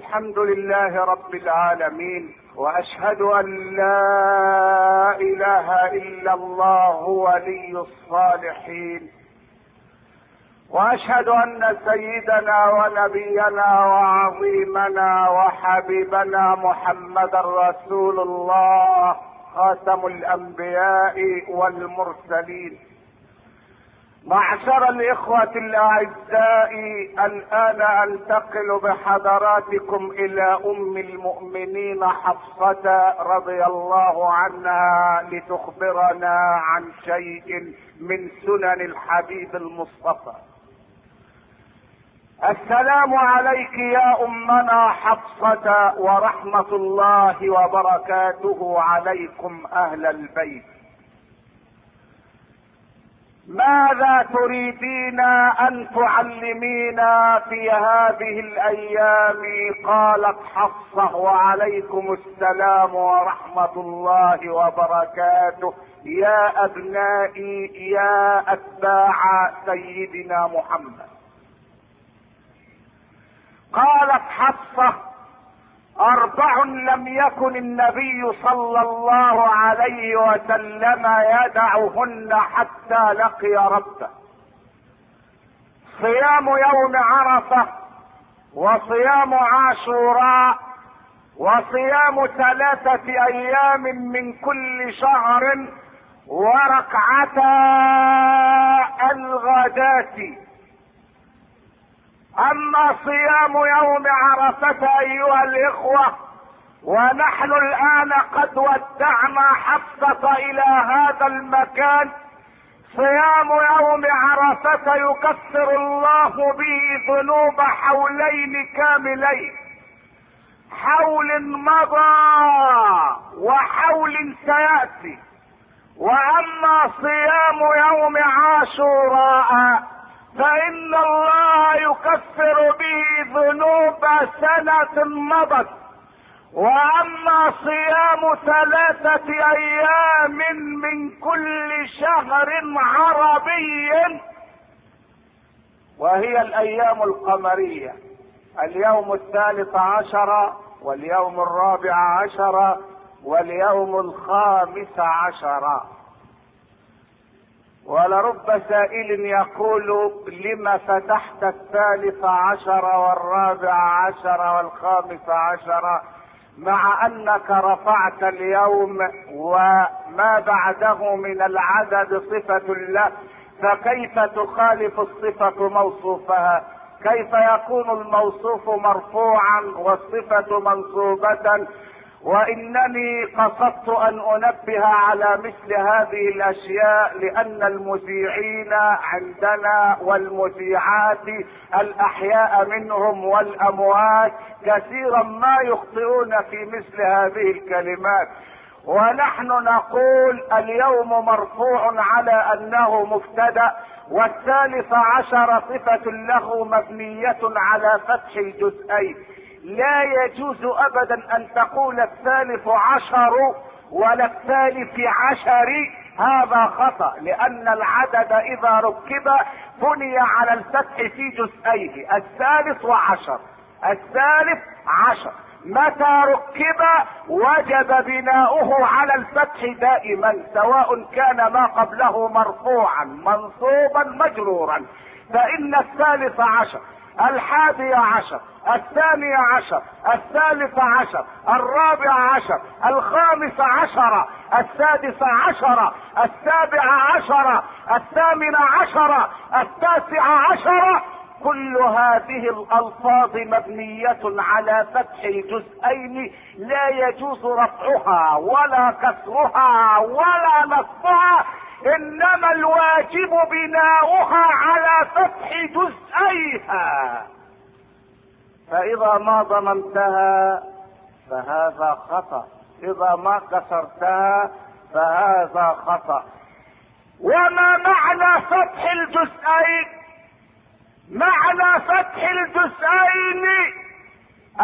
الحمد لله رب العالمين وأشهد أن لا إله إلا الله ولي الصالحين وأشهد أن سيدنا ونبينا وعظيمنا وحبيبنا محمدا رسول الله خاتم الأنبياء والمرسلين. معشر الإخوة الأعزاء الآن انتقل بحضراتكم إلى أم المؤمنين حفصة رضي الله عنها لتخبرنا عن شيء من سنن الحبيب المصطفى. السلام عليك يا أمنا حفصة ورحمة الله وبركاته عليكم أهل البيت. ماذا تريدين أن تعلمينا في هذه الأيام؟ قالت حفصه وعليكم السلام ورحمة الله وبركاته. يا أبنائي يا أتباع سيدنا محمد. قالت حفصه أربع لم يكن النبي صلى الله عليه وسلم يدعهن حتى لقي ربه. صيام يوم عرفة وصيام عاشوراء وصيام ثلاثة أيام من كل شهر وركعتا الغداة. أما صيام يوم عرفة أيها الإخوة ونحن الآن قد ودعنا حفصة إلى هذا المكان. صيام يوم عرفة يكفر الله به ذنوب حولين كاملين. حول مضى وحول سيأتي. وأما صيام يوم عاشوراء فإن الله يكفر به ذنوب سنة مضت. وأما صيام ثلاثة أيام من كل شهر عربي وهي الأيام القمرية. اليوم الثالث عشر واليوم الرابع عشر واليوم الخامس عشر. ولرب سائل يقول لم فتحت الثالث عشر والرابع عشر والخامس عشر مع أنك رفعت اليوم وما بعده من العدد صفة له فكيف تخالف الصفة موصوفها؟ كيف يكون الموصوف مرفوعا والصفة منصوبة؟ وإنني قصدت أن أنبه على مثل هذه الأشياء لأن المذيعين عندنا والمذيعات الأحياء منهم والأموات كثيرا ما يخطئون في مثل هذه الكلمات. ونحن نقول اليوم مرفوع على أنه مبتدأ والثالث عشر صفة له مبنية على فتح الجزئين. لا يجوز أبدا أن تقول الثالث عشر ولا الثالث عشر. هذا خطأ لأن العدد إذا ركب بني على الفتح في جزئيه الثالث وعشر الثالث عشر. متى ركب؟ وجب بناؤه على الفتح دائما سواء كان ما قبله مرفوعا منصوبا مجرورا. فإن الثالث عشر الحادي عشر الثاني عشر الثالث عشر الرابع عشر الخامس عشر السادس عشر السابع عشر الثامن عشر التاسع عشر كل هذه الألفاظ مبنية على فتح الجزئين لا يجوز رفعها ولا كسرها ولا نصبها. إنما الواجب بناؤها على فتح جزئيها. فإذا ما ضممتها فهذا خطأ. إذا ما كسرتها فهذا خطأ. وما معنى فتح الجزئين؟ معنى فتح الجزئين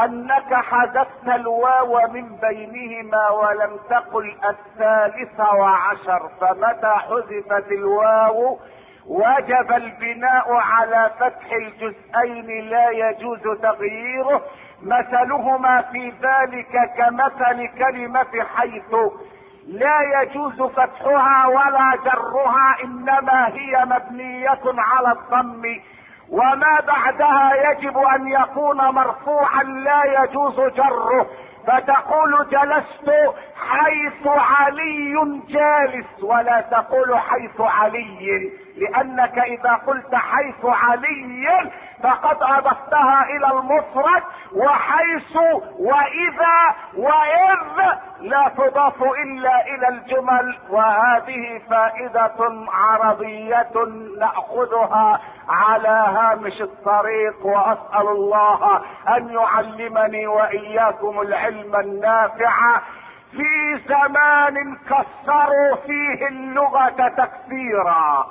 أنك حذفت الواو من بينهما ولم تقل الثالث وعشر فمتى حذفت الواو؟ وجب البناء على فتح الجزئين لا يجوز تغييره. مثلهما في ذلك كمثل كلمة حيث لا يجوز فتحها ولا جرها إنما هي مبنية على الضم. وما بعدها يجب أن يكون مرفوعا لا يجوز جره. فتقول جلست حيث علي جالس ولا تقول حيث علي. لأنك إذا قلت حيث علي فقد أضفتها إلى المفرد وحيث وإذا وإذ لا تضاف إلا إلى الجمل وهذه فائدة عربية نأخذها على هامش الطريق وأسأل الله أن يعلمني وإياكم العلم النافع. في زمان كسروا فيه اللغة تكسيرا.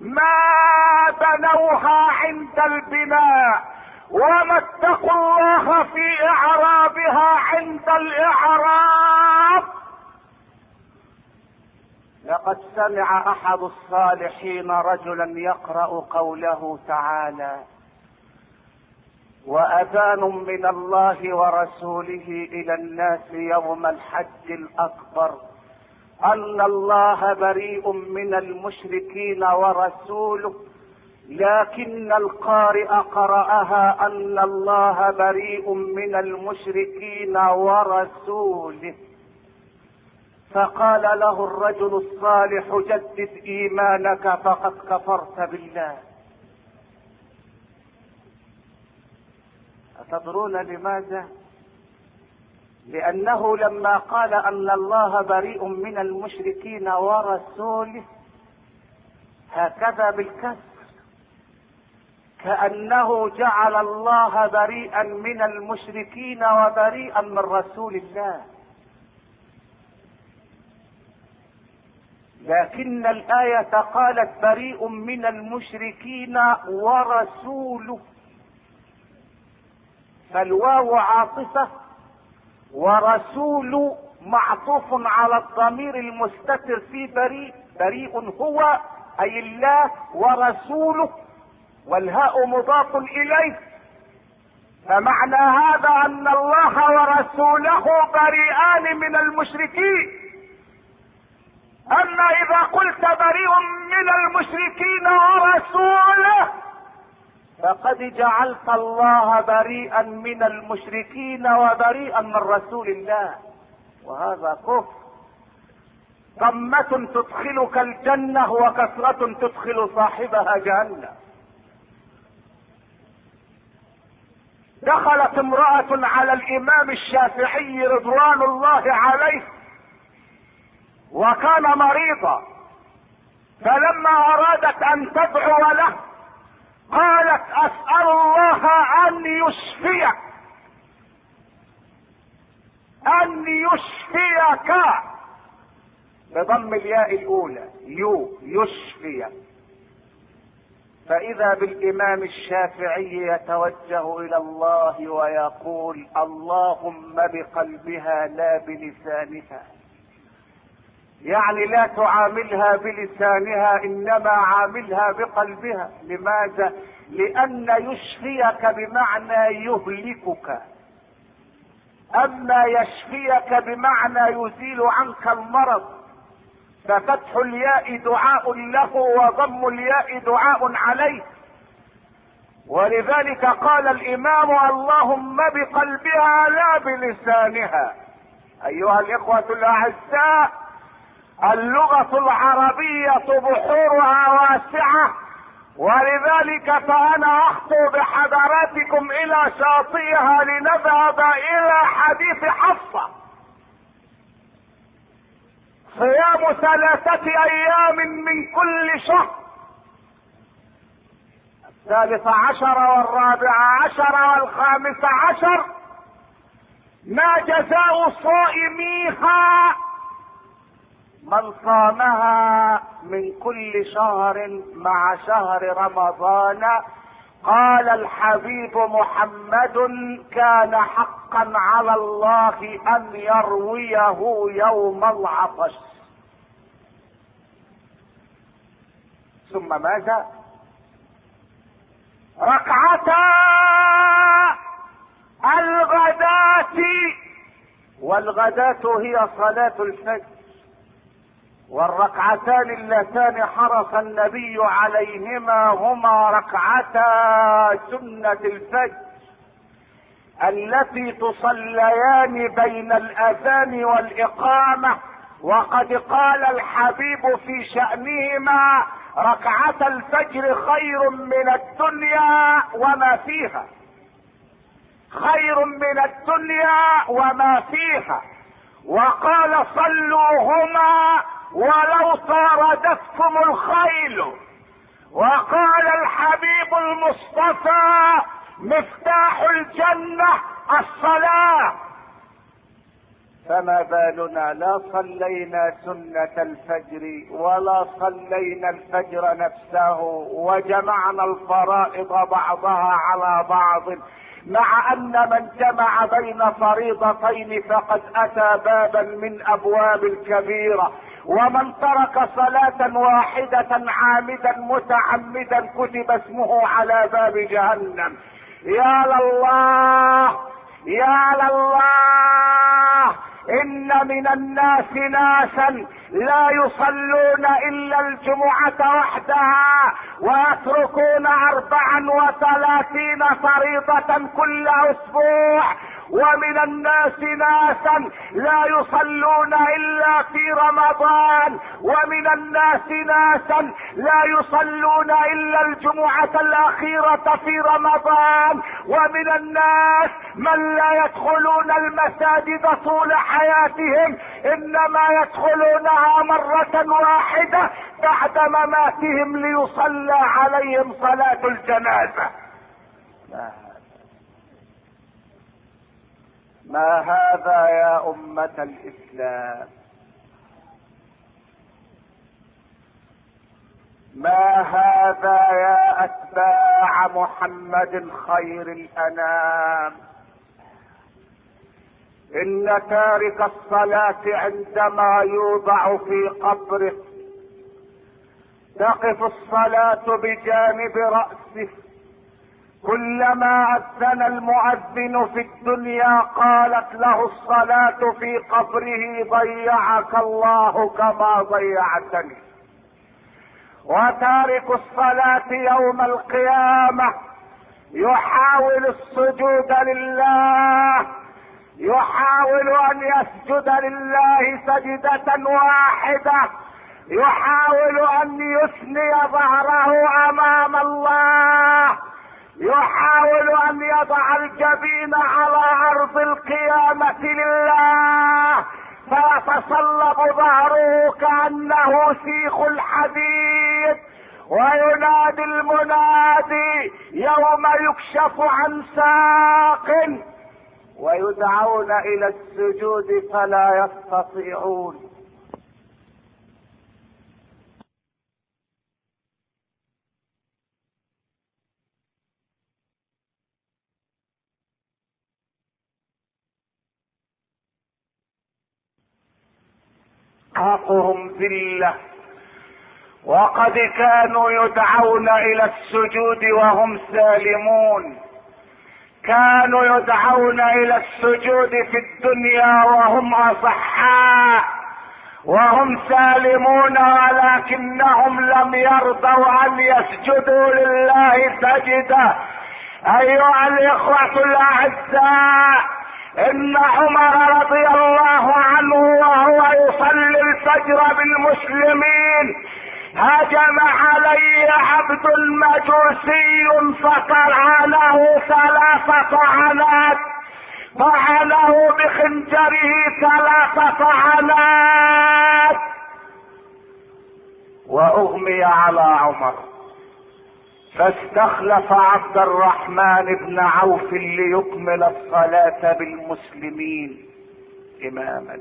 ما بنوها عند البناء وما اتقوا الله في إعرابها عند الإعراب. لقد سمع أحد الصالحين رجلا يقرأ قوله تعالى وأذان من الله ورسوله إلى الناس يوم الحج الأكبر. أن الله بريء من المشركين ورسوله لكن القارئ قرأها أن الله بريء من المشركين ورسوله فقال له الرجل الصالح جدد إيمانك فقد كفرت بالله أتدرون لماذا؟ لأنه لما قال أن الله بريء من المشركين ورسوله هكذا بالكسر. كأنه جعل الله بريئا من المشركين وبريئا من رسول الله. لكن الآية قالت بريء من المشركين ورسوله. فالواو عاطفة ورسول معطوف على الضمير المستتر في بريء بريء هو أي الله ورسوله والهاء مضاف إليه. فمعنى هذا أن الله ورسوله بريئان من المشركين. أما إذا قلت بريء من المشركين ورسوله فقد جعلت الله بريئا من المشركين وبريئا من رسول الله. وهذا كفر. ضمة تدخلك الجنة وكثرة تدخل صاحبها جهنم. دخلت امرأة على الإمام الشافعي رضوان الله عليه وكان مريضا فلما أرادت أن تدعو له قالت أسأل الله أن يشفيك. أن يشفيك. بضم الياء الأولى. يو يشفي فإذا بالإمام الشافعي يتوجه إلى الله ويقول اللهم بقلبها لا بلسانها. يعني لا تعاملها بلسانها إنما عاملها بقلبها. لماذا؟ لأن يشفيك بمعنى يهلكك. أما يشفيك بمعنى يزيل عنك المرض ففتح الياء دعاء له وضم الياء دعاء عليه. ولذلك قال الإمام اللهم بقلبها لا بلسانها. أيها الإخوة الأعزاء اللغة العربية بحورها واسعة. ولذلك فأنا أخطو بحضراتكم إلى شاطئها لنذهب إلى حديث حفصة. صيام ثلاثة أيام من كل شهر. الثالث عشر والرابع عشر والخامس عشر. ما جزاء صائميها من صامها من كل شهر مع شهر رمضان قال الحبيب محمد كان حقا على الله أن يرويه يوم العطش. ثم ماذا ركعتا الغداة والغداة هي صلاة الفجر. والركعتان اللتان حرص النبي عليهما هما ركعتا سنة الفجر التي تصليان بين الأذان والإقامة وقد قال الحبيب في شأنهما ركعة الفجر خير من الدنيا وما فيها. خير من الدنيا وما فيها. وقال صلوهما ولو طاردتكم الخيل وقال الحبيب المصطفى مفتاح الجنة الصلاة. فما بالنا لا صلينا سنة الفجر ولا صلينا الفجر نفسه وجمعنا الفرائض بعضها على بعض مع أن من جمع بين فريضتين فقد أتى بابا من أبواب الكبيرة. ومن ترك صلاة واحدة عامدا متعمدا كتب اسمه على باب جهنم. يا لله يا لله إن من الناس ناسا لا يصلون إلا الجمعة وحدها ويتركون أربعا وثلاثين فريضة كل أسبوع ومن الناس ناسا لا يصلون إلا في رمضان. ومن الناس ناسا لا يصلون إلا الجمعة الأخيرة في رمضان. ومن الناس من لا يدخلون المساجد طول حياتهم إنما يدخلونها مرة واحدة بعد مماتهم ليصلى عليهم صلاة الجنازة لا. ما هذا يا أمة الإسلام؟ ما هذا يا أتباع محمد خير الأنام؟ إن تارك الصلاة عندما يوضع في قبره تقف الصلاة بجانب رأسه كلما أذن المؤذن في الدنيا قالت له الصلاة في قبره ضيعك الله كما ضيعتني. وتارك الصلاة يوم القيامة يحاول السجود لله يحاول أن يسجد لله سجدة واحدة يحاول أن يثني ظهره أمام الله. يحاول أن يضع الجبين على ارض القيامة لله فيتصلب ظهره كأنه سيخ الحديد. وينادي المنادي يوم يكشف عن ساق. ويدعون إلى السجود فلا يستطيعون. حقهم ذلة. وقد كانوا يدعون إلى السجود وهم سالمون. كانوا يدعون إلى السجود في الدنيا وهم أصحاء. وهم سالمون ولكنهم لم يرضوا أن يسجدوا لله سجدة. أيها الإخوة الأعزاء إن عمر رضي الله عنه وهو يصلي الفجر بالمسلمين هجم عليه عبد مجوسي فطعنه ثلاث طعنات طعنه بخنجره ثلاث طعنات وأغمي على عمر. فاستخلف عبد الرحمن بن عوف ليكمل الصلاة بالمسلمين إماما.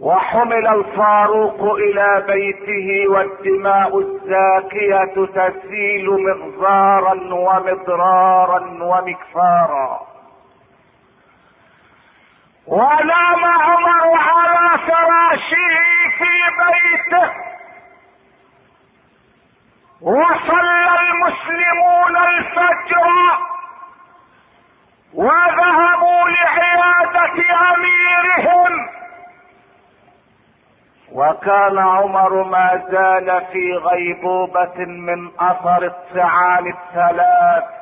وحمل الفاروق إلى بيته والدماء الزاكية تسيل مغزارا ومضرارا ومكفارا. ونام عمر على فراشه في بيته وصلى المسلمون الفجر وذهبوا لعيادة أميرهم. وكان عمر ما زال في غيبوبة من أثر الطعان الثلاث.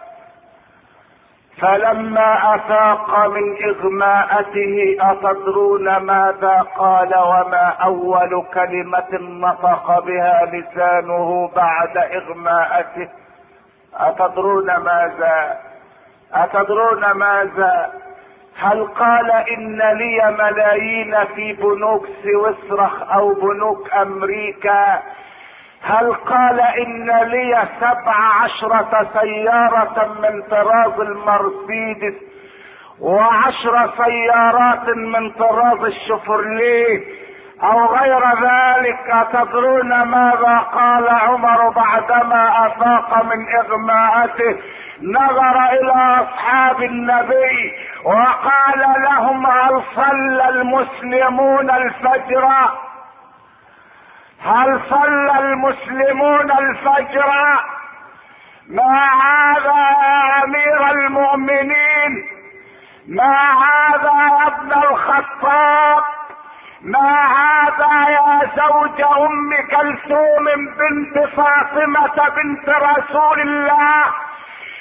فلما أفاق من إغماءته أتدرون ماذا قال وما أول كلمة نطق بها لسانه بعد إغماءته؟ أتدرون ماذا؟ أتدرون ماذا؟ هل قال إن لي ملايين في بنوك سويسرا أو بنوك أمريكا؟ هل قال إن لي سبع عشرة سيارة من طراز المرسيدس وعشر سيارات من طراز الشفرليه أو غير ذلك؟ أتدرون ماذا قال عمر بعدما أفاق من إغماءته؟ نظر إلى أصحاب النبي وقال لهم هل صلى المسلمون الفجر؟ هل صلى المسلمون الفجر ما هذا يا أمير المؤمنين؟ ما هذا يا ابن الخطاب؟ ما هذا يا زوج أم كلثوم بنت فاطمة بنت رسول الله؟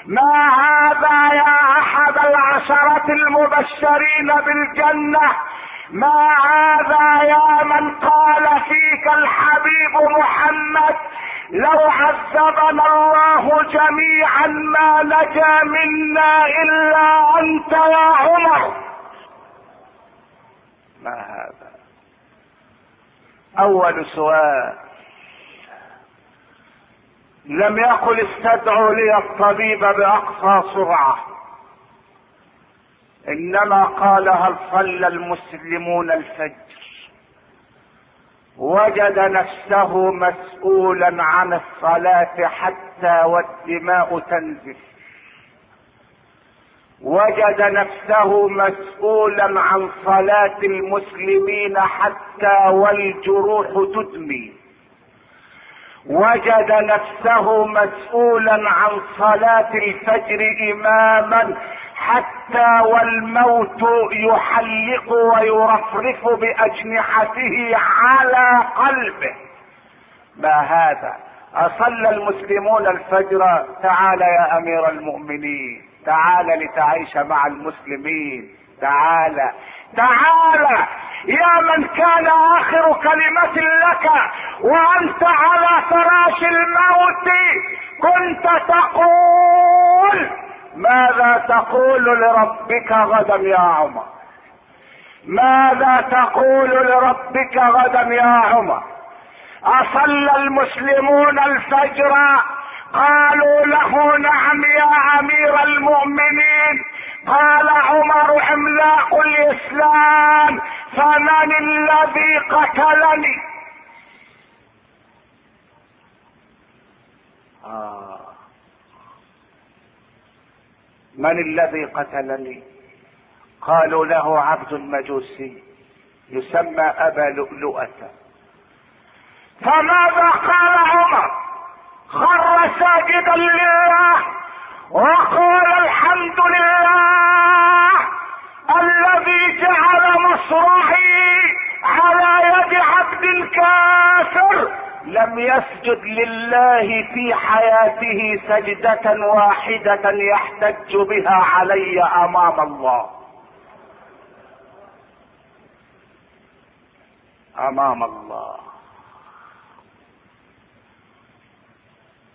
ما هذا يا أحد العشرة المبشرين بالجنة؟ ما هذا يا من قال فيك الحبيب محمد؟ لو عذبنا الله جميعا ما نجا منا إلا أنت يا عمر. ما هذا؟ أول سؤال. لم يقل استدعوا لي الطبيب بأقصى سرعة. إنما قال هل صلى المسلمون الفجر. وجد نفسه مسؤولا عن الصلاة حتى والدماء تنزف. وجد نفسه مسؤولا عن صلاة المسلمين حتى والجروح تدمي. وجد نفسه مسؤولا عن صلاة الفجر اماما حتى والموت يحلق ويرفرف بأجنحته على قلبه. ما هذا؟ أصلى المسلمون الفجر. تعال يا أمير المؤمنين. تعال لتعيش مع المسلمين. تعال. تعال. يا من كان آخر كلمة لك وأنت على فراش الموت كنت تقول ماذا تقول لربك غدا يا عمر؟ ماذا تقول لربك غدا يا عمر؟ أصلى المسلمون الفجر؟ قالوا له نعم يا أمير المؤمنين. قال عمر عملاق الإسلام فمن الذي قتلني؟ آه. من الذي قتلني؟ قالوا له عبد مجوسي يسمى أبا لؤلؤة. فماذا قال عمر؟ خر ساجدا لله وقال الحمد لله الذي جعل مصرعي على يد عبد كافر لم يسجد لله في حياته سجدة واحدة يحتج بها علي أمام الله. أمام الله.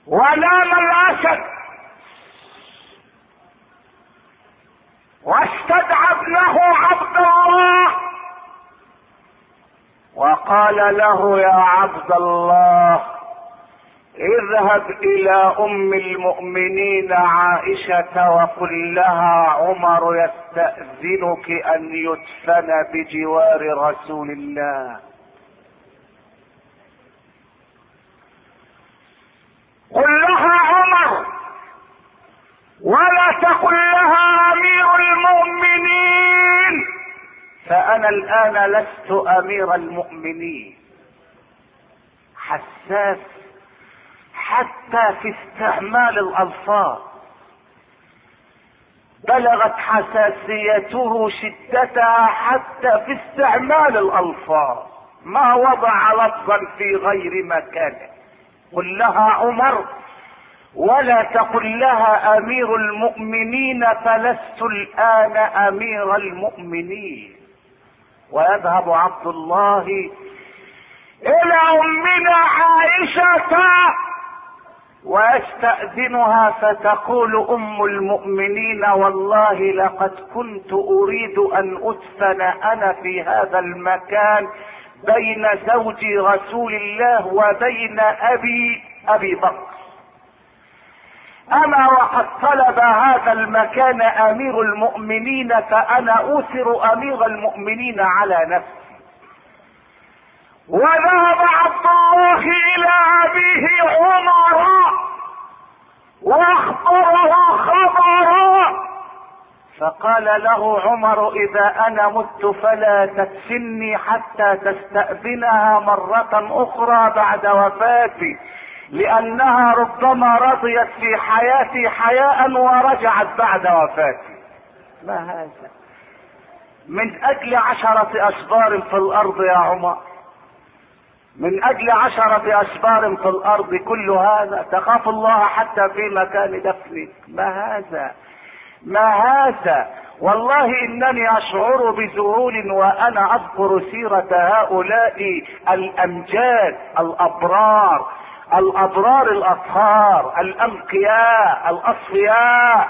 ونام الاسد واستدعى ابنه عبد الله. وقال له يا عبد الله اذهب إلى أم المؤمنين عائشة وقل لها عمر يستأذنك أن يدفن بجوار رسول الله. قل لها عمر ولا تقل لها أمير. فأنا الآن لست أمير المؤمنين. حساس حتى في استعمال الألفاظ. بلغت حساسيته شدتها حتى في استعمال الألفاظ. ما وضع لفظا في غير مكانه قل لها عمر ولا تقل لها أمير المؤمنين فلست الآن أمير المؤمنين. ويذهب عبد الله إلى أمنا عائشة ويستأذنها فتقول أم المؤمنين والله لقد كنت أريد أن أدفن أنا في هذا المكان بين زوج رسول الله وبين أبي أبي بكر. اما وقد طلب هذا المكان أمير المؤمنين فأنا اوثر أمير المؤمنين على نفسي. وذهب عبد الله إلى أبيه عمر واخبره خبرا فقال له عمر إذا أنا مت فلا تدفني حتى تستأذنها مرة أخرى بعد وفاتي. لأنها ربما رضيت في حياتي حياء ورجعت بعد وفاتي. ما هذا؟ من أجل عشرة أشبار في الأرض يا عمر. من أجل عشرة أشبار في الأرض كل هذا. تخاف الله حتى في مكان دفنك ما هذا؟ ما هذا؟ والله إنني أشعر بذهول وأنا أذكر سيرة هؤلاء الأمجاد الأبرار. الابرار الاطهار الانقياء الأصفياء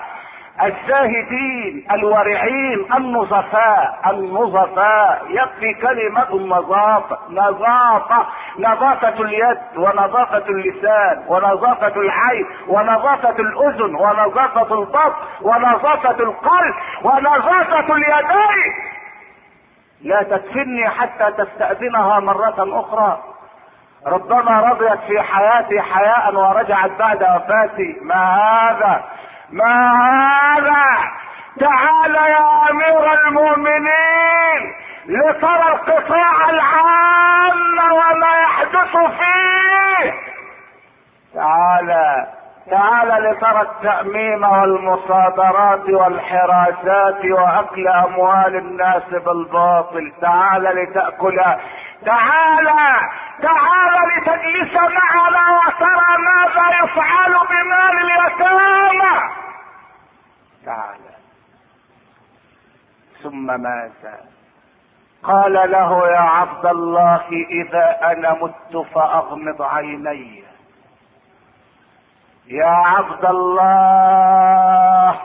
الزاهدين الورعين النظفاء. النظفاء يكفي كلمة النظافة نظافة نظافة اليد ونظافة اللسان ونظافة العين ونظافة الأذن ونظافة البطن ونظافة القلب ونظافة اليدين. لا تدفني حتى تستأذنها مرة أخرى. ربما رضيت في حياتي حياء ورجعت بعد وفاتي. ما هذا؟ ما هذا؟ تعال يا أمير المؤمنين لترى القطاع العام وما يحدث فيه. تعال تعال لترى التأميم والمصادرات والحراسات وأكل أموال الناس بالباطل. تعال لتأكل تعال تعال لتجلس معنا وترى ماذا يفعل بمال اليتامى. تعال ثم ماذا قال له يا عبد الله إذا أنا مت فأغمض عيني. يا عبد الله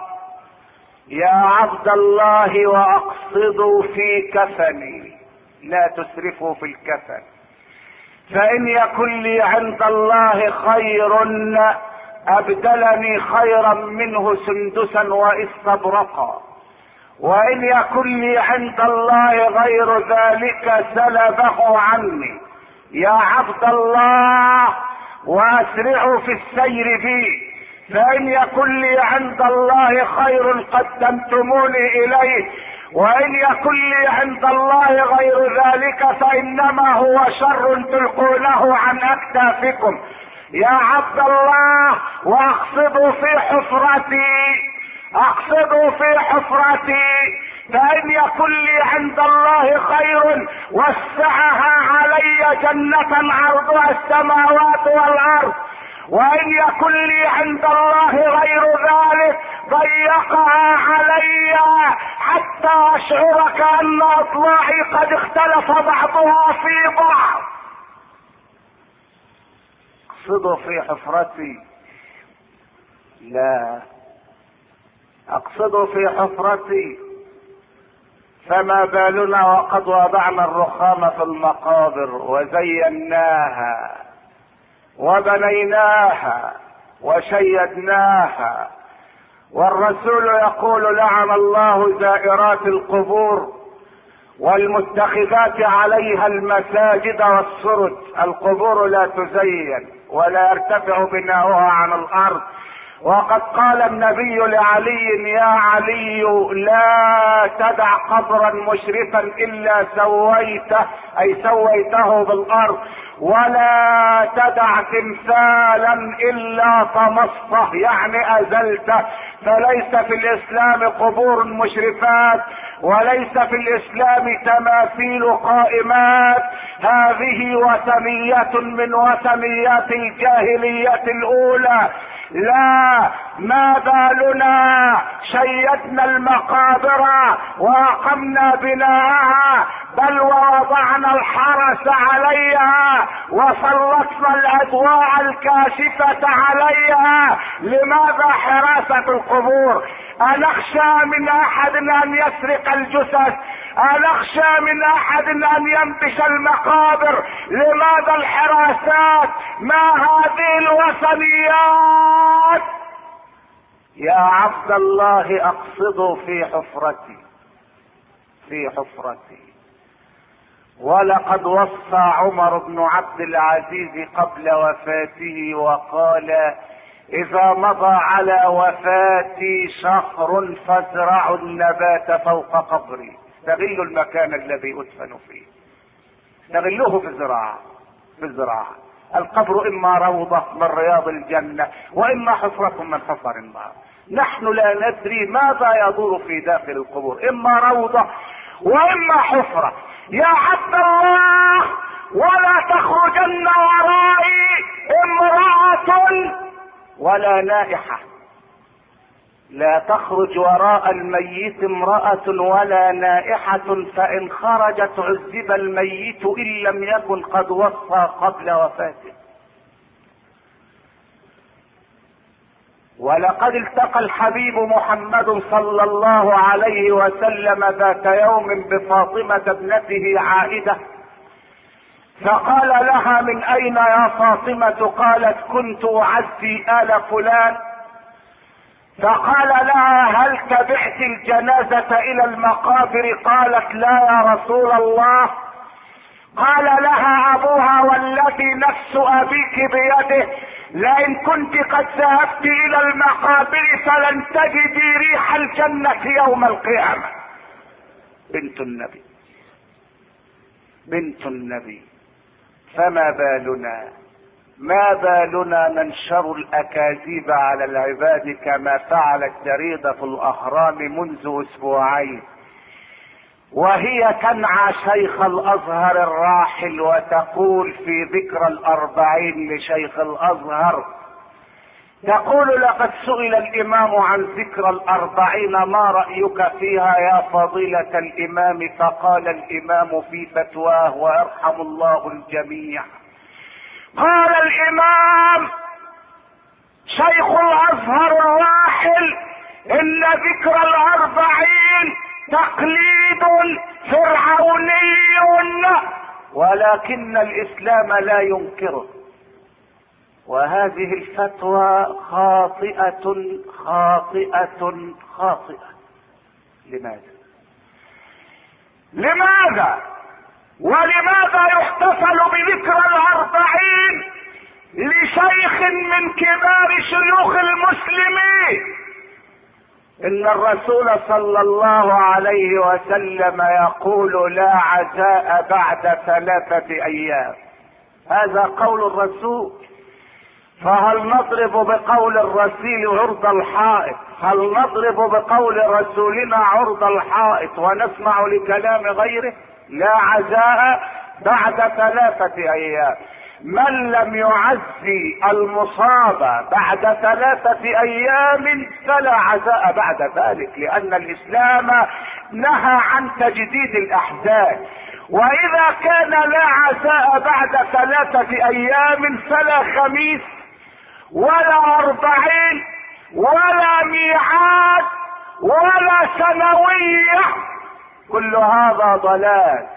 يا عبد الله وأقصد في كفني. لا تسرفوا في الكفن. فإن يكن لي عند الله خير أبدلني خيرا منه سندسا واستبرقا. وإن يكن لي عند الله غير ذلك سلبه عني. يا عبد الله واسرعوا في السير بي. فإن يكن لي عند الله خير قدمتموني إليه وإن يكن لي عند الله غير ذلك فإنما هو شر تلقونه عن أكتافكم. يا عبد الله وأقصدوا في حفرتي أقصدوا في حفرتي. فإن يكن لي عند الله خير وسعها علي جنة عرضها السماوات والأرض. وإن يكن لي عند الله غير ذلك ضيقها علي حتى اشعر كأن اطلاعي قد اختلف بعضها في بعض. أقصد في حفرتي. لا. أقصد في حفرتي. فما بالنا وقد وضعنا الرخام في المقابر وزيناها وبنيناها وشيدناها. والرسول يقول لعن الله زائرات القبور والمتخذات عليها المساجد والسرج. القبور لا تزين ولا يرتفع بناؤها عن الأرض. وقد قال النبي لعلي يا علي لا تدع قبرا مشرفا إلا سويته أي سويته بالأرض. ولا تدع تمثالا إلا طمسته يعني أزلته. فليس في الإسلام قبور مشرفات وليس في الإسلام تماثيل قائمات. هذه وثنية من وثنيات الجاهلية الأولى. لا ما بالنا؟ شيدنا المقابر وأقمنا بناءها بل ووضعنا الحرس عليها وسلطنا الأضواء الكاشفة عليها. لماذا حراسة القبور. انخشى من أحد أن يسرق الجثث. انخشى من أحد أن ينبش المقابر. لماذا الحراسات؟ ما هذه الوثنيات؟ يا عبد الله أقصد في حفرتي. في حفرتي. ولقد وصى عمر بن عبد العزيز قبل وفاته وقال إذا مضى على وفاتي شهر فازرعوا النبات فوق قبري. استغلوا المكان الذي أدفن فيه. استغلوه في الزراعه في الزراعه القبر إما روضة من رياض الجنة وإما حفرة من حفر النار نحن لا ندري ماذا يدور في داخل القبور. إما روضة وإما حفرة. يا عبد الله ولا تخرجن ورائي امرأة ولا نائحة. لا تخرج وراء الميت امرأة ولا نائحة فإن خرجت عذب الميت إن لم يكن قد وصى قبل وفاته. ولقد التقى الحبيب محمد صلى الله عليه وسلم ذات يوم بفاطمة ابنته عائدة. فقال لها من أين يا فاطمة؟ قالت كنت أعزي آل فلان. فقال لها هل تبعت الجنازة إلى المقابر؟ قالت لا يا رسول الله. قال لها أبوها والذي نفس أبيك بيده لئن كنت قد ذهبت إلى المقابر فلن تجدي ريح الجنة يوم القيامة. بنت النبي. بنت النبي. فما بالنا؟ ما بالنا ننشر الأكاذيب على العباد كما فعلت جريدة الأهرام منذ أسبوعين. وهي تنعى شيخ الأزهر الراحل وتقول في ذكرى الأربعين لشيخ الأزهر تقول لقد سئل الإمام عن ذكرى الأربعين ما رأيك فيها يا فضيلة الإمام؟ فقال الإمام في فتواه ويرحم الله الجميع. قال الإمام شيخ الأزهر الراحل إن ذكرى الأربعين تقليد فرعوني ولكن الإسلام لا ينكره. وهذه الفتوى خاطئة خاطئة خاطئة. لماذا؟ لماذا؟ ولماذا يحتفل بذكرى الأربعين لشيخ من كبار شيوخ المسلمين؟ إن الرسول صلى الله عليه وسلم يقول لا عزاء بعد ثلاثة أيام. هذا قول الرسول فهل نضرب بقول الرسول عرض الحائط؟ هل نضرب بقول رسولنا عرض الحائط ونسمع لكلام غيره؟ لا عزاء بعد ثلاثة أيام. من لم يعزي المصاب بعد ثلاثة أيام فلا عزاء بعد ذلك لأن الإسلام نهى عن تجديد الأحزان. وإذا كان لا عزاء بعد ثلاثة أيام فلا خميس ولا أربعين ولا ميعاد ولا سنوية. كل هذا ضلال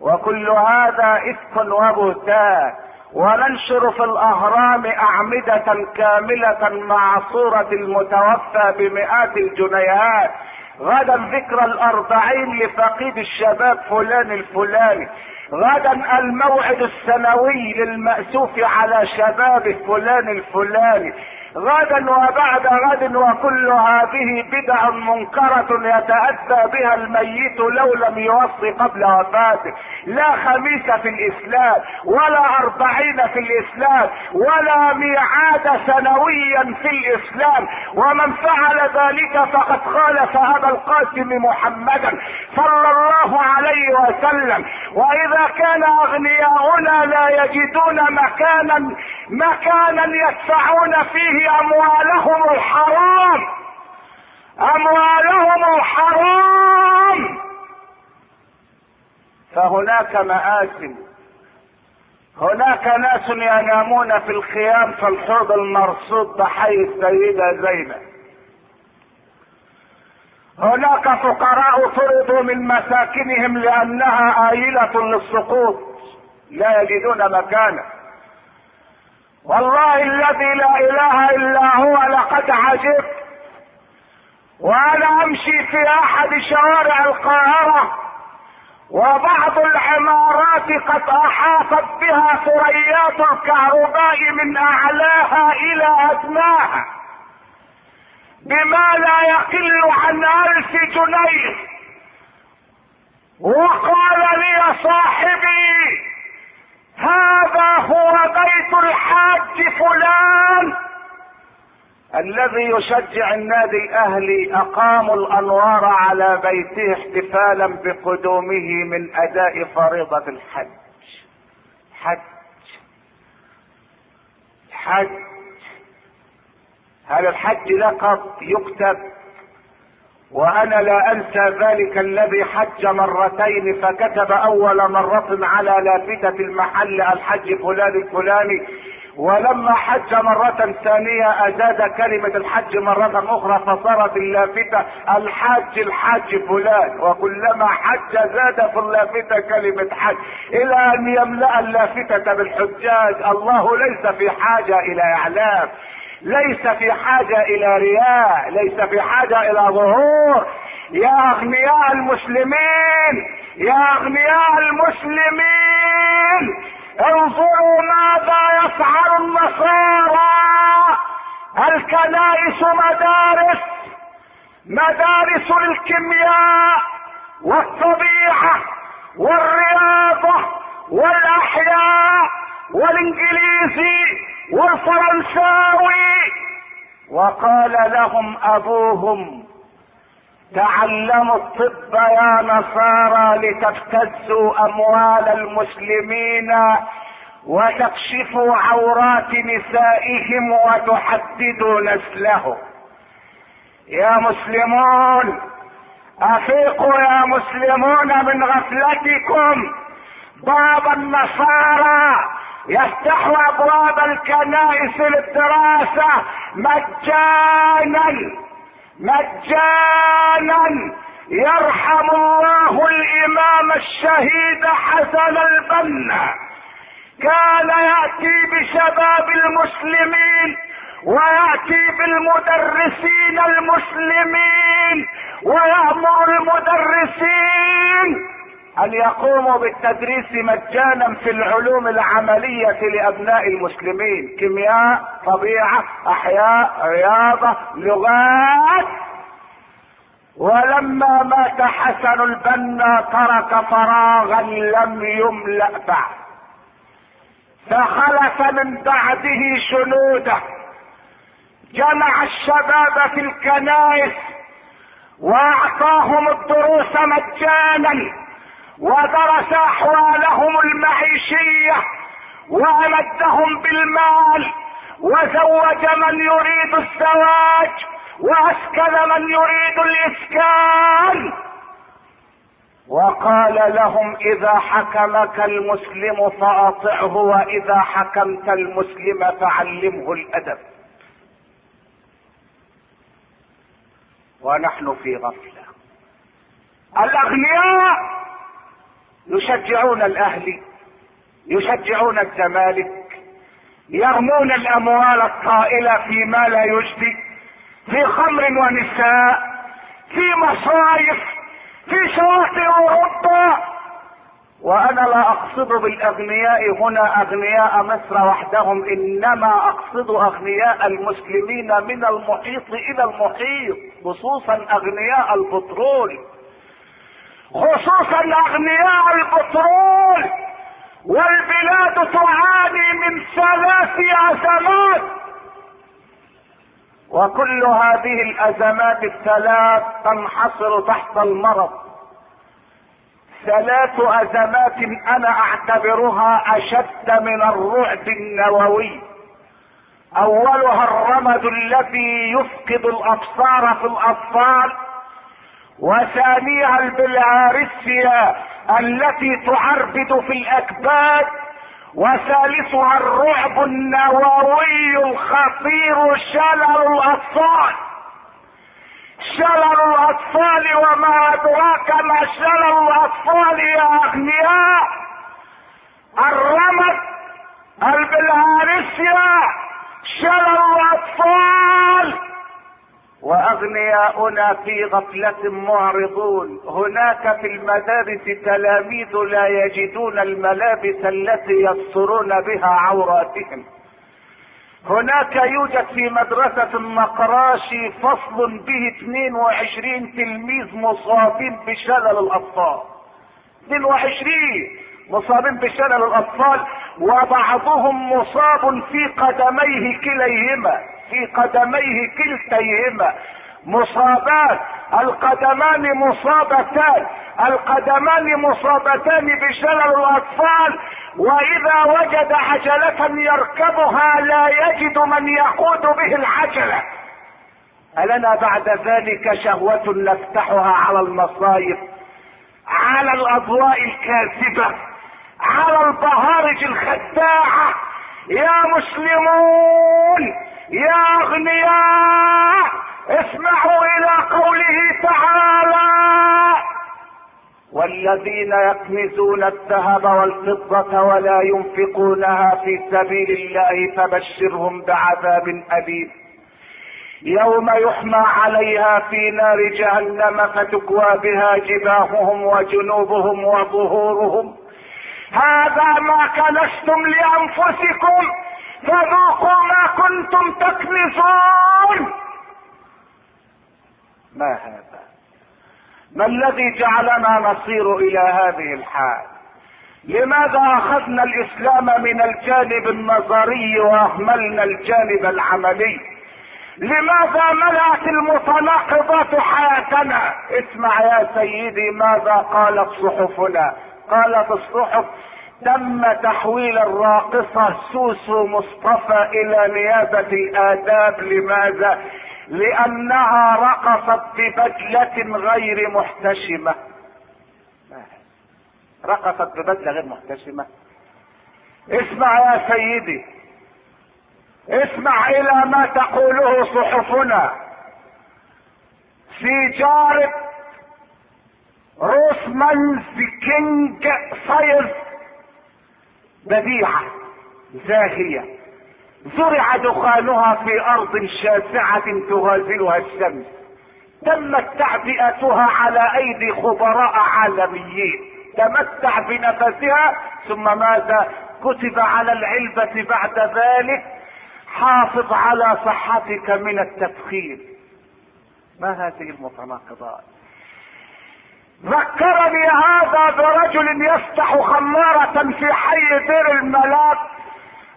وكل هذا إفك وبهتان. وننشر في الأهرام أعمدة كاملة مع صورة المتوفى بمئات الجنيهات. غدا ذكرى الأربعين لفقيد الشباب فلان الفلاني غدا الموعد السنوي للمأسوف على شباب فلان الفلاني غدا وبعد غد وكل هذه بدع منكرة يتأتى بها الميت لو لم يوصي قبل وفاته. لا خميس في الإسلام ولا أربعين في الإسلام ولا ميعاد سنويا في الإسلام. ومن فعل ذلك فقد خالف أبا القاسم محمدا صلى الله عليه وسلم. وإذا كان أغنياؤنا لا يجدون مكانا مكانا يدفعون فيه أموالهم الحرام. أموالهم حرام فهناك مآسم هناك ناس ينامون في الخيام في الحوض المرصود بحي السيدة زينب هناك فقراء طردوا من مساكنهم لأنها آيلة للسقوط. لا يجدون مكانا. والله الذي لا إله إلا هو لقد عجبت. وأنا أمشي في أحد شوارع القاهرة وبعض العمارات قد أحاطت بها ثريات الكهرباء من أعلاها إلى أدناها. بما لا يقل عن ألف جنيه. وقال لي صاحبي هذا هو بيت الحاج فلان الذي يشجع النادي الأهلي اقاموا الأنوار على بيته احتفالا بقدومه من أداء فريضة الحج. حج. حج. هل الحج لقب يكتب وأنا لا أنسى ذلك الذي حج مرتين فكتب أول مرة على لافتة المحل الحج فلان الفلاني. ولما حج مرة ثانية أزاد كلمة الحج مرة أخرى فصارت اللافتة الحاج الحاج فلان. وكلما حج زاد في اللافتة كلمة حج. إلى أن يملأ اللافتة بالحجاج. الله ليس في حاجة إلى إعلام. ليس في حاجة إلى رياء ليس في حاجة إلى ظهور. يا أغنياء المسلمين يا أغنياء المسلمين انظروا ماذا يفعل النصارى. الكنائس مدارس مدارس للكيمياء والطبيعة والرياضة والأحياء والإنجليزي والفرنساوي وقال لهم أبوهم تعلموا الطب يا نصارى لتبتزوا أموال المسلمين وتكشفوا عورات نسائهم وتحددوا نسلهم. يا مسلمون أفيقوا يا مسلمون من غفلتكم باب النصارى يفتح أبواب الكنائس للدراسة مجانا مجانا. يرحم الله الإمام الشهيد حسن البنا. كان يأتي بشباب المسلمين ويأتي بالمدرسين المسلمين ويأمر المدرسين. أن يقوموا بالتدريس مجانا في العلوم العملية لأبناء المسلمين. كيمياء طبيعة أحياء رياضة لغات. ولما مات حسن البنا ترك فراغا لم يملأ بعد. فخلف من بعده شنوده. جمع الشباب في الكنائس وأعطاهم الدروس مجانا. ودرس أحوالهم المعيشية وأمدهم بالمال وزوج من يريد الزواج وأسكن من يريد الإسكان. وقال لهم إذا حكمك المسلم فأطعه وإذا حكمت المسلم فعلمه الأدب. ونحن في غفلة. الأغنياء يشجعون الاهلي يشجعون الزمالك يرمون الأموال الطائلة في ما لا يجدي في خمر ونساء في مصايف في شواطئ أوروبا. وأنا لا أقصد بالأغنياء هنا أغنياء مصر وحدهم إنما أقصد أغنياء المسلمين من المحيط إلى المحيط خصوصا أغنياء البترول. خصوصا اغنياء البترول والبلاد تعاني من ثلاث أزمات. وكل هذه الأزمات الثلاث تنحصر تحت المرض. ثلاث أزمات أنا أعتبرها أشد من الرعب النووي. أولها الرمد الذي يفقد الأبصار في الأطفال وثانيها البلهارسيا التي تعربد في الأكباد وثالثها الرعب النووي الخطير شلل الأطفال. شلل الأطفال وما أدراك ما شلل الأطفال يا أغنياء؟ الرمد البلهارسيا شلل الأطفال. وأغنياؤنا في غفلة معرضون. هناك في المدارس تلاميذ لا يجدون الملابس التي يسترون بها عوراتهم. هناك يوجد في مدرسة النقراشي فصل به 22 تلميذ مصابين بشلل الأطفال. 22 مصابين بشلل الأطفال وبعضهم مصاب في قدميه كليهما. في قدميه كلتيهما. مصابات القدمان مصابتان. القدمان مصابتان بشلل الأطفال وإذا وجد عجلة يركبها لا يجد من يقود به العجلة. ألنا بعد ذلك شهوة نفتحها على المصايب على الأضواء الكاذبة على البهارج الخداعة. يا مسلمون! يا أغنياء اسمعوا إلى قوله تعالى والذين يكنزون الذهب والفضة ولا ينفقونها في سبيل الله فبشرهم بعذاب أليم. يوم يحمى عليها في نار جهنم فتكوى بها جباههم وجنوبهم وظهورهم. هذا ما كنستم لأنفسكم فذوقوا ما كنتم تكنزون ما هذا؟ ما الذي جعلنا نصير إلى هذه الحال؟ لماذا أخذنا الإسلام من الجانب النظري وأهملنا الجانب العملي؟ لماذا ملأت المتناقضات حياتنا؟ اسمع يا سيدي ماذا قالت صحفنا؟ قالت الصحف تم تحويل الراقصة سوسو مصطفى إلى نيابة الاداب لماذا؟ لأنها رقصت ببدلة غير محتشمة. رقصت ببدلة غير محتشمة. اسمع يا سيدي. اسمع إلى ما تقوله صحفنا. في جارب روسمان king size بديعة زاهية. زرع دخانها في أرض شاسعة تغازلها الشمس. تمت تعبئتها على أيدي خبراء عالميين. تمتع بنفسها ثم ماذا؟ كتب على العلبة بعد ذلك حافظ على صحتك من التدخين ما هذه المتناقضات؟ ذكرني هذا برجل يفتح خمارة في حي دير الملاك.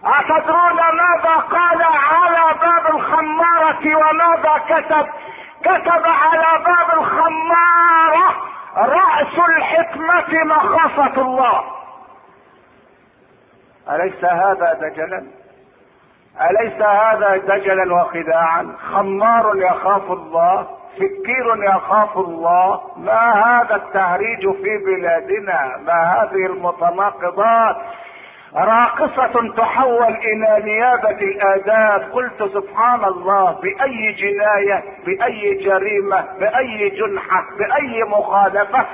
أتدرون ماذا قال على باب الخمارة وماذا كتب؟ كتب على باب الخمارة رأس الحكمة مخافة الله. أليس هذا دجلا؟ أليس هذا دجلا وخداعا؟ خمار يخاف الله. سكير يخاف الله. ما هذا التهريج في بلادنا؟ ما هذه المتناقضات؟ راقصة تحول إلى نيابة الآداب. قلت سبحان الله بأي جناية بأي جريمة بأي جنحة بأي مخالفة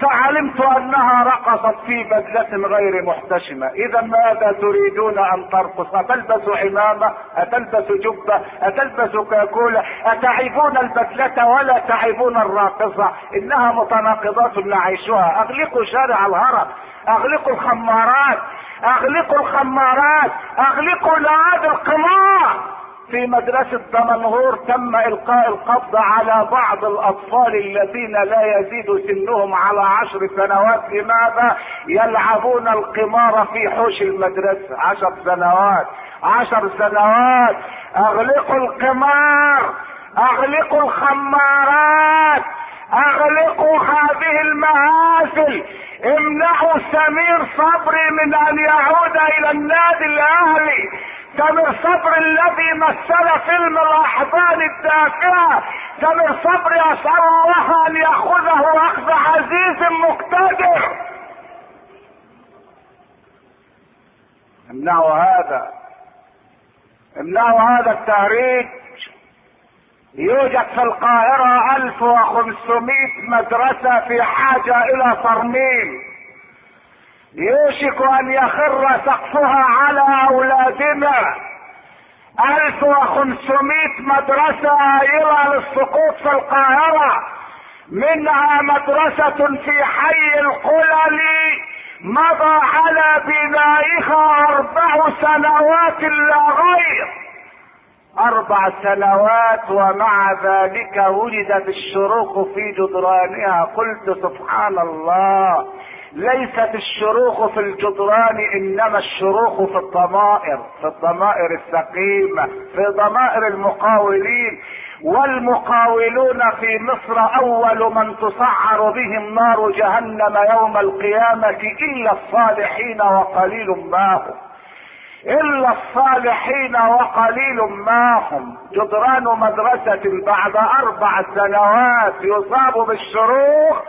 فعلمت أنها رقصت في بدلة غير محتشمة. إذا ماذا تريدون أن ترقص أتلبس عمامة؟ أتلبس جبة؟ أتلبس كاكولة اتعيبون البدلة ولا تعيبون الراقصة؟ إنها متناقضات نعيشها. اغلقوا شارع الهرم. اغلقوا الخمارات. اغلقوا الخمارات. اغلقوا نوادي القمار. في مدرسة دمنهور تم إلقاء القبض على بعض الأطفال الذين لا يزيد سنهم على عشر سنوات. لماذا؟ يلعبون القمار في حوش المدرسة. عشر سنوات. عشر سنوات. أغلقوا القمار. أغلقوا الخمارات. أغلقوا هذه المآسي امنعوا سمير صبري من أن يعود إلى النادي الأهلي. سمير صبري الذي مثل فيلم الاحضان الدافئة. سمير صبري اسأل الله أن يأخذه أخذ عزيز مقتدر. امنعوا هذا. امنعوا هذا التهريج يوجد في القاهرة 1500 مدرسة في حاجة إلى ترميم يوشك أن يخر سقفها على أولادنا. 1500 مدرسة إلى للسقوط في القاهرة. منها مدرسة في حي القلل. مضى على بنائها أربع سنوات لا غير. أربع سنوات ومع ذلك وجدت الشروخ في جدرانها. قلت سبحان الله ليست الشروخ في الجدران إنما الشروخ في الضمائر في الضمائر السقيمة في ضمائر المقاولين. والمقاولون في مصر أول من تسعر بهم نار جهنم يوم القيامة إلا الصالحين وقليل ما هم. إلا الصالحين وقليل ما هم. جدران مدرسة بعد أربع سنوات يصاب بالشروخ.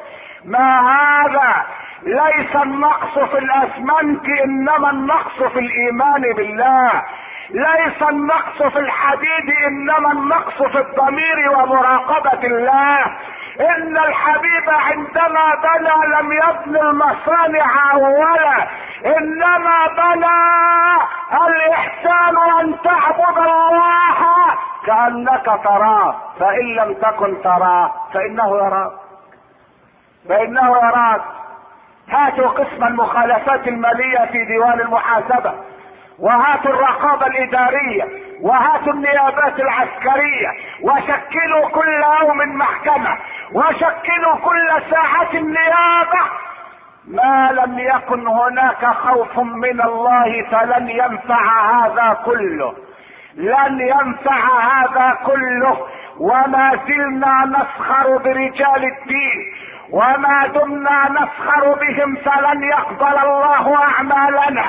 ما هذا؟ ليس النقص في الأسمنت إنما النقص في الإيمان بالله. ليس النقص في الحديد إنما النقص في الضمير ومراقبة الله. إن الحبيب عندما بنى لم يبني المصانع اولا. إنما بنى الإحسان أن تعبد الله كأنك تراه فإن لم تكن تراه فإنه يراك. فإنه يراك. هاتوا قسم المخالفات المالية في ديوان المحاسبة وهاتوا الرقابة الإدارية وهاتوا النيابات العسكرية وشكلوا كل يوم محكمة وشكلوا كل ساعه نيابه ما لم يكن هناك خوف من الله فلن ينفع هذا كله. لن ينفع هذا كله. وما زلنا نسخر برجال الدين. وما دمنا نسخر بهم فلن يقبل الله أعمالنا.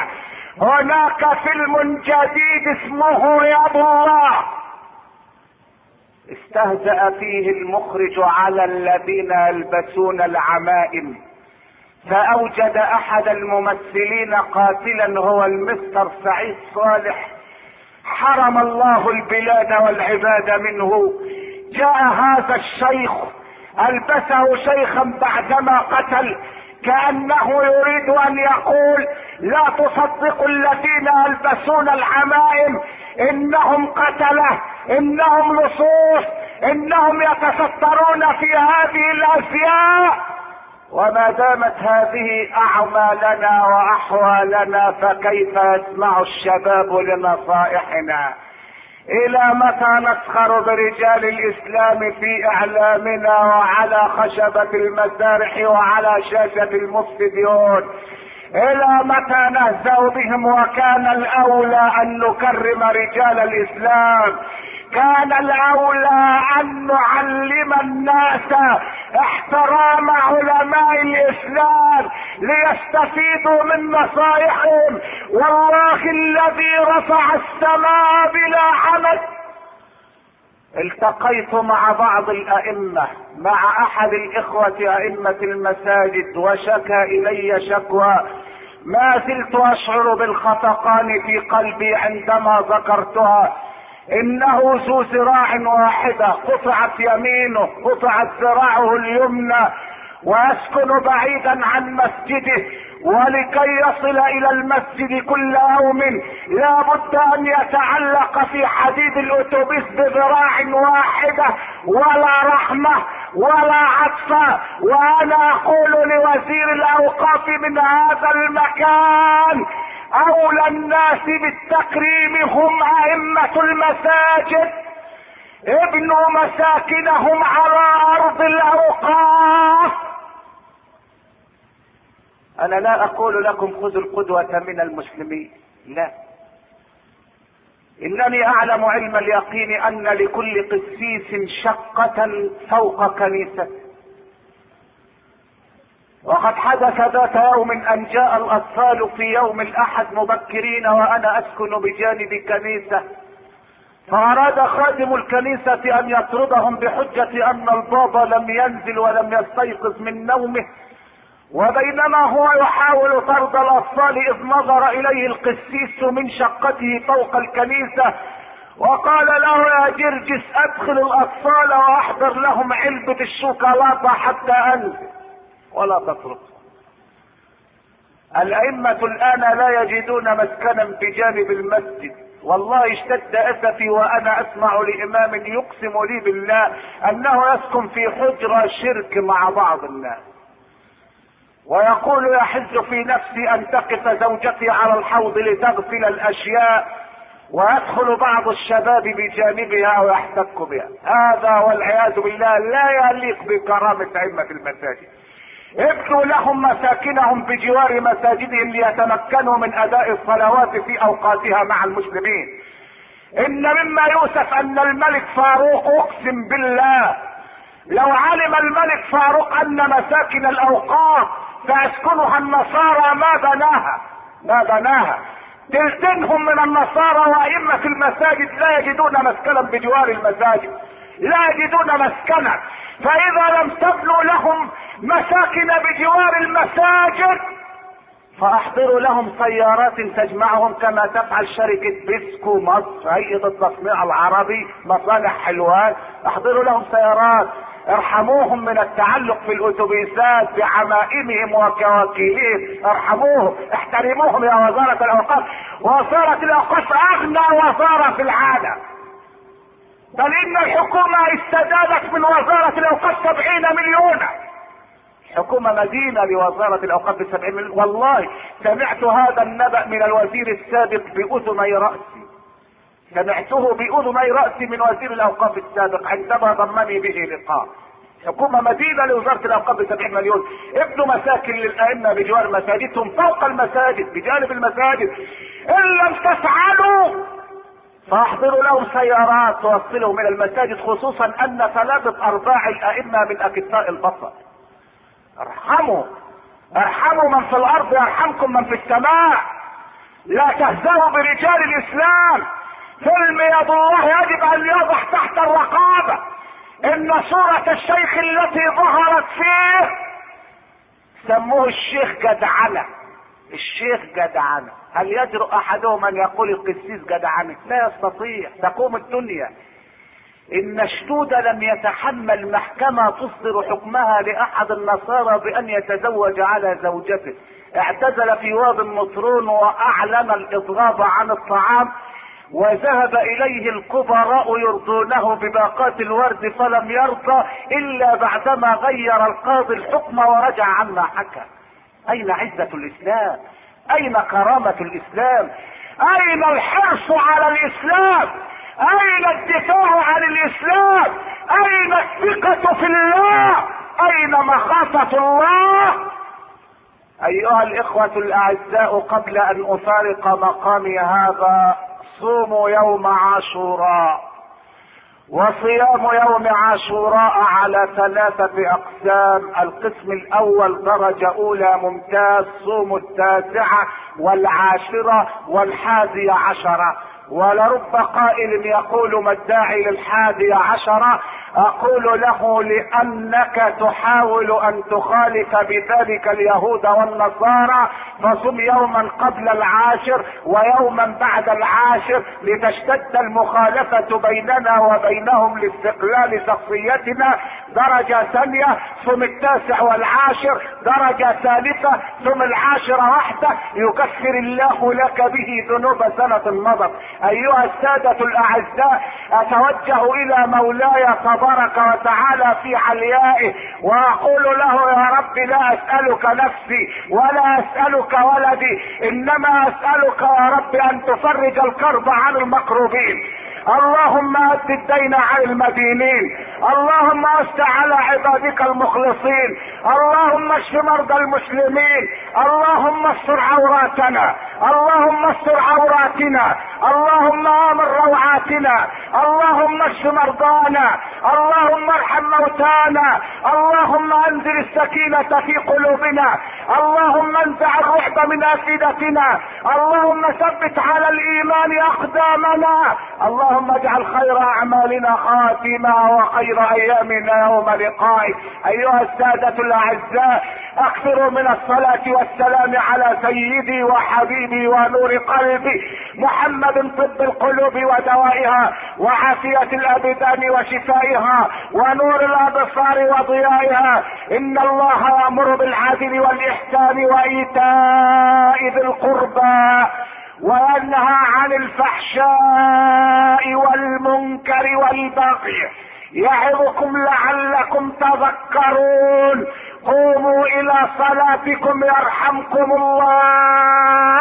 هناك فيلم جديد اسمه يد الله. استهزأ فيه المخرج على الذين يلبسون العمائم. فأوجد أحد الممثلين قاتلا هو المستر سعيد صالح. حرم الله البلاد والعباد منه. جاء هذا الشيخ ألبسه شيخا بعدما قتل كأنه يريد أن يقول لا تصدقوا الذين يلبسون العمائم إنهم قتلة إنهم لصوص إنهم يتسترون في هذه الاشياء وما دامت هذه أعمالنا وأحوالنا فكيف يسمع الشباب لنصائحنا إلى متى نسخر برجال الإسلام في إعلامنا وعلى خشبة المسارح وعلى شاشة المفسدون؟ إلى متى نهزأ بهم وكان الأولى أن نكرم رجال الإسلام؟ كان الأولى أن نعلم الناس احترام علماء الإسلام ليستفيدوا من نصائحهم. والله الذي رفع السماء بلا عمد التقيت مع بعض الأئمة مع أحد الإخوة أئمة المساجد وشكى إلي شكوى. ما زلت أشعر بالخفقان في قلبي عندما ذكرتها. إنه ذو ذراع واحدة قطعت يمينه قطعت ذراعه اليمنى. ويسكن بعيدا عن مسجده ولكي يصل إلى المسجد كل يوم. لا بد أن يتعلق في حديد الأتوبيس بذراع واحدة ولا رحمة ولا عطف. وأنا أقول لوزير الأوقاف من هذا المكان أولى الناس بالتكريم هم أئمة المساجد ابنوا مساكنهم على أرض الأوقاف. أنا لا أقول لكم خذوا القدوة من المسلمين لا. إنني أعلم علم اليقين أن لكل قسيس شقة فوق كنيسة وقد حدث ذات يوم أن جاء الأطفال في يوم الأحد مبكرين وأنا أسكن بجانب كنيسة. فأراد خادم الكنيسة أن يطردهم بحجة أن البابا لم ينزل ولم يستيقظ من نومه وبينما هو يحاول طرد الأطفال إذ نظر إليه القسيس من شقته فوق الكنيسة وقال له يا جرجس أدخل الأطفال وأحضر لهم علبة الشوكولاتة حتى أنزل. ولا تترك الأئمة الآن لا يجدون مسكنا بجانب المسجد. والله اشتد أسفي وأنا أسمع لإمام يقسم لي بالله أنه يسكن في حجرة شرك مع بعض الناس. ويقول يحز في نفسي أن تقف زوجتي على الحوض لتغسل الأشياء ويدخل بعض الشباب بجانبها ويحتك بها. هذا والعياذ بالله لا يليق بكرامة أئمة المساجد. ابنوا لهم مساكنهم بجوار مساجدهم ليتمكنوا من أداء الصلوات في أوقاتها مع المسلمين. إن مما يؤسف أن الملك فاروق أقسم بالله. لو علم الملك فاروق أن مساكن الاوقاف سيسكنها النصارى ما بناها؟ ما بناها. تلتينهم من النصارى وأئمة المساجد لا يجدون مسكنا بجوار المساجد. لا يجدون مسكنا. فإذا لم تبنوا لهم مساكن بجوار المساجد فأحضروا لهم سيارات تجمعهم كما تفعل شركة بيسكو مصر هيئة التصنيع العربي مصالح حلوان. أحضروا لهم سيارات ارحموهم من التعلق في الأتوبيسات بعمائمهم وكواكيلهم. ارحموهم احترموهم يا وزارة الأوقاف. وزارة الأوقاف أغنى وزارة في العالم. بل ان الحكومة استدادت من وزارة الأوقاف سبعين مليونا حكومة مدينة لوزارة الأوقاف بسبعين مليون. والله سمعت هذا النبأ من الوزير السابق بأذني رأسي. سمعته بأذني رأسي من وزير الأوقاف السابق عندما ضمني به لقاء. حكومة مدينة لوزارة الأوقاف بسبعين مليون. ابنوا مساكن للأئمة بجوار مساجدهم فوق المساجد بجانب المساجد. إن لم تفعلوا فاحضروا لهم سيارات توصلهم إلى المساجد خصوصا أن ثلاثة أرباع الأئمة من اكتاء البصر. ارحموا ارحموا من في الأرض يرحمكم من في السماء. لا تهزأوا برجال الإسلام. فيلم يد الله يجب أن يوضح تحت الرقابة إن صورة الشيخ التي ظهرت فيه سموه الشيخ جدعنة الشيخ جدعنة هل يجرؤ أحدهم أن يقول القسيس جدعنة لا يستطيع. تقوم الدنيا. إن شدود لم يتحمل محكمة تصدر حكمها لأحد النصارى بأن يتزوج على زوجته. اعتزل في واد النصرون وأعلن الإضراب عن الطعام وذهب إليه الكبراء يرضونه بباقات الورد فلم يرضى إلا بعدما غير القاضي الحكم ورجع عما حكى. أين عزة الإسلام؟ أين كرامة الإسلام؟ أين الحرص على الإسلام؟ أين الدفاع عن الإسلام؟ أين الثقة في الله؟ أين مخافة الله؟ أيها الإخوة الأعزاء قبل أن أفارق مقامي هذا صوموا يوم عاشوراء. وصيام يوم عاشوراء على ثلاثة أقسام. القسم الأول درجة أولى ممتاز صوم التاسعة والعاشرة والحادية عشرة. ولرب قائل يقول ما الداعي للحادي عشرة؟ أقول له لأنك تحاول أن تخالف بذلك اليهود والنصارى فصم يوما قبل العاشر ويوما بعد العاشر لتشتد المخالفة بيننا وبينهم لاستقلال شخصيتنا. درجة ثانية ثم التاسع والعاشر. درجة ثالثة ثم العاشرة واحدة يكفر الله لك به ذنوب سنة مضت أيها السادة الأعزاء أتوجه إلى مولاي تبارك وتعالى في عليائه وأقول له يا رب لا أسألك نفسي ولا أسألك ولدي إنما أسألك يا رب أن تفرج الكرب عن المكروبين اللهم اد الدين عن المدينين. اللهم استع على عبادك المخلصين. اللهم اشف مرضى المسلمين. اللهم استر عوراتنا. اللهم استر عوراتنا. اللهم آمن روعاتنا. اللهم اشف مرضانا اللهم ارحم موتانا اللهم انزل السكينة في قلوبنا اللهم انزع الرعب من أفئدتنا اللهم ثبت على الإيمان أقدامنا اللهم اجعل خير أعمالنا خاتمة وخير أيامنا يوم لقائك أيها السادة الأعزاء أكثروا من الصلاة والسلام على سيدي وحبيبي ونور قلبي محمد طب القلوب ودوائها. وعافية الأبدان وشفائها ونور الأبصار وضيائها. إن الله يأمر بالعدل والإحسان وإيتاء ذي القربى وينهى عن الفحشاء والمنكر والبغي يعظكم لعلكم تذكرون. قوموا إلى صلاتكم يرحمكم الله.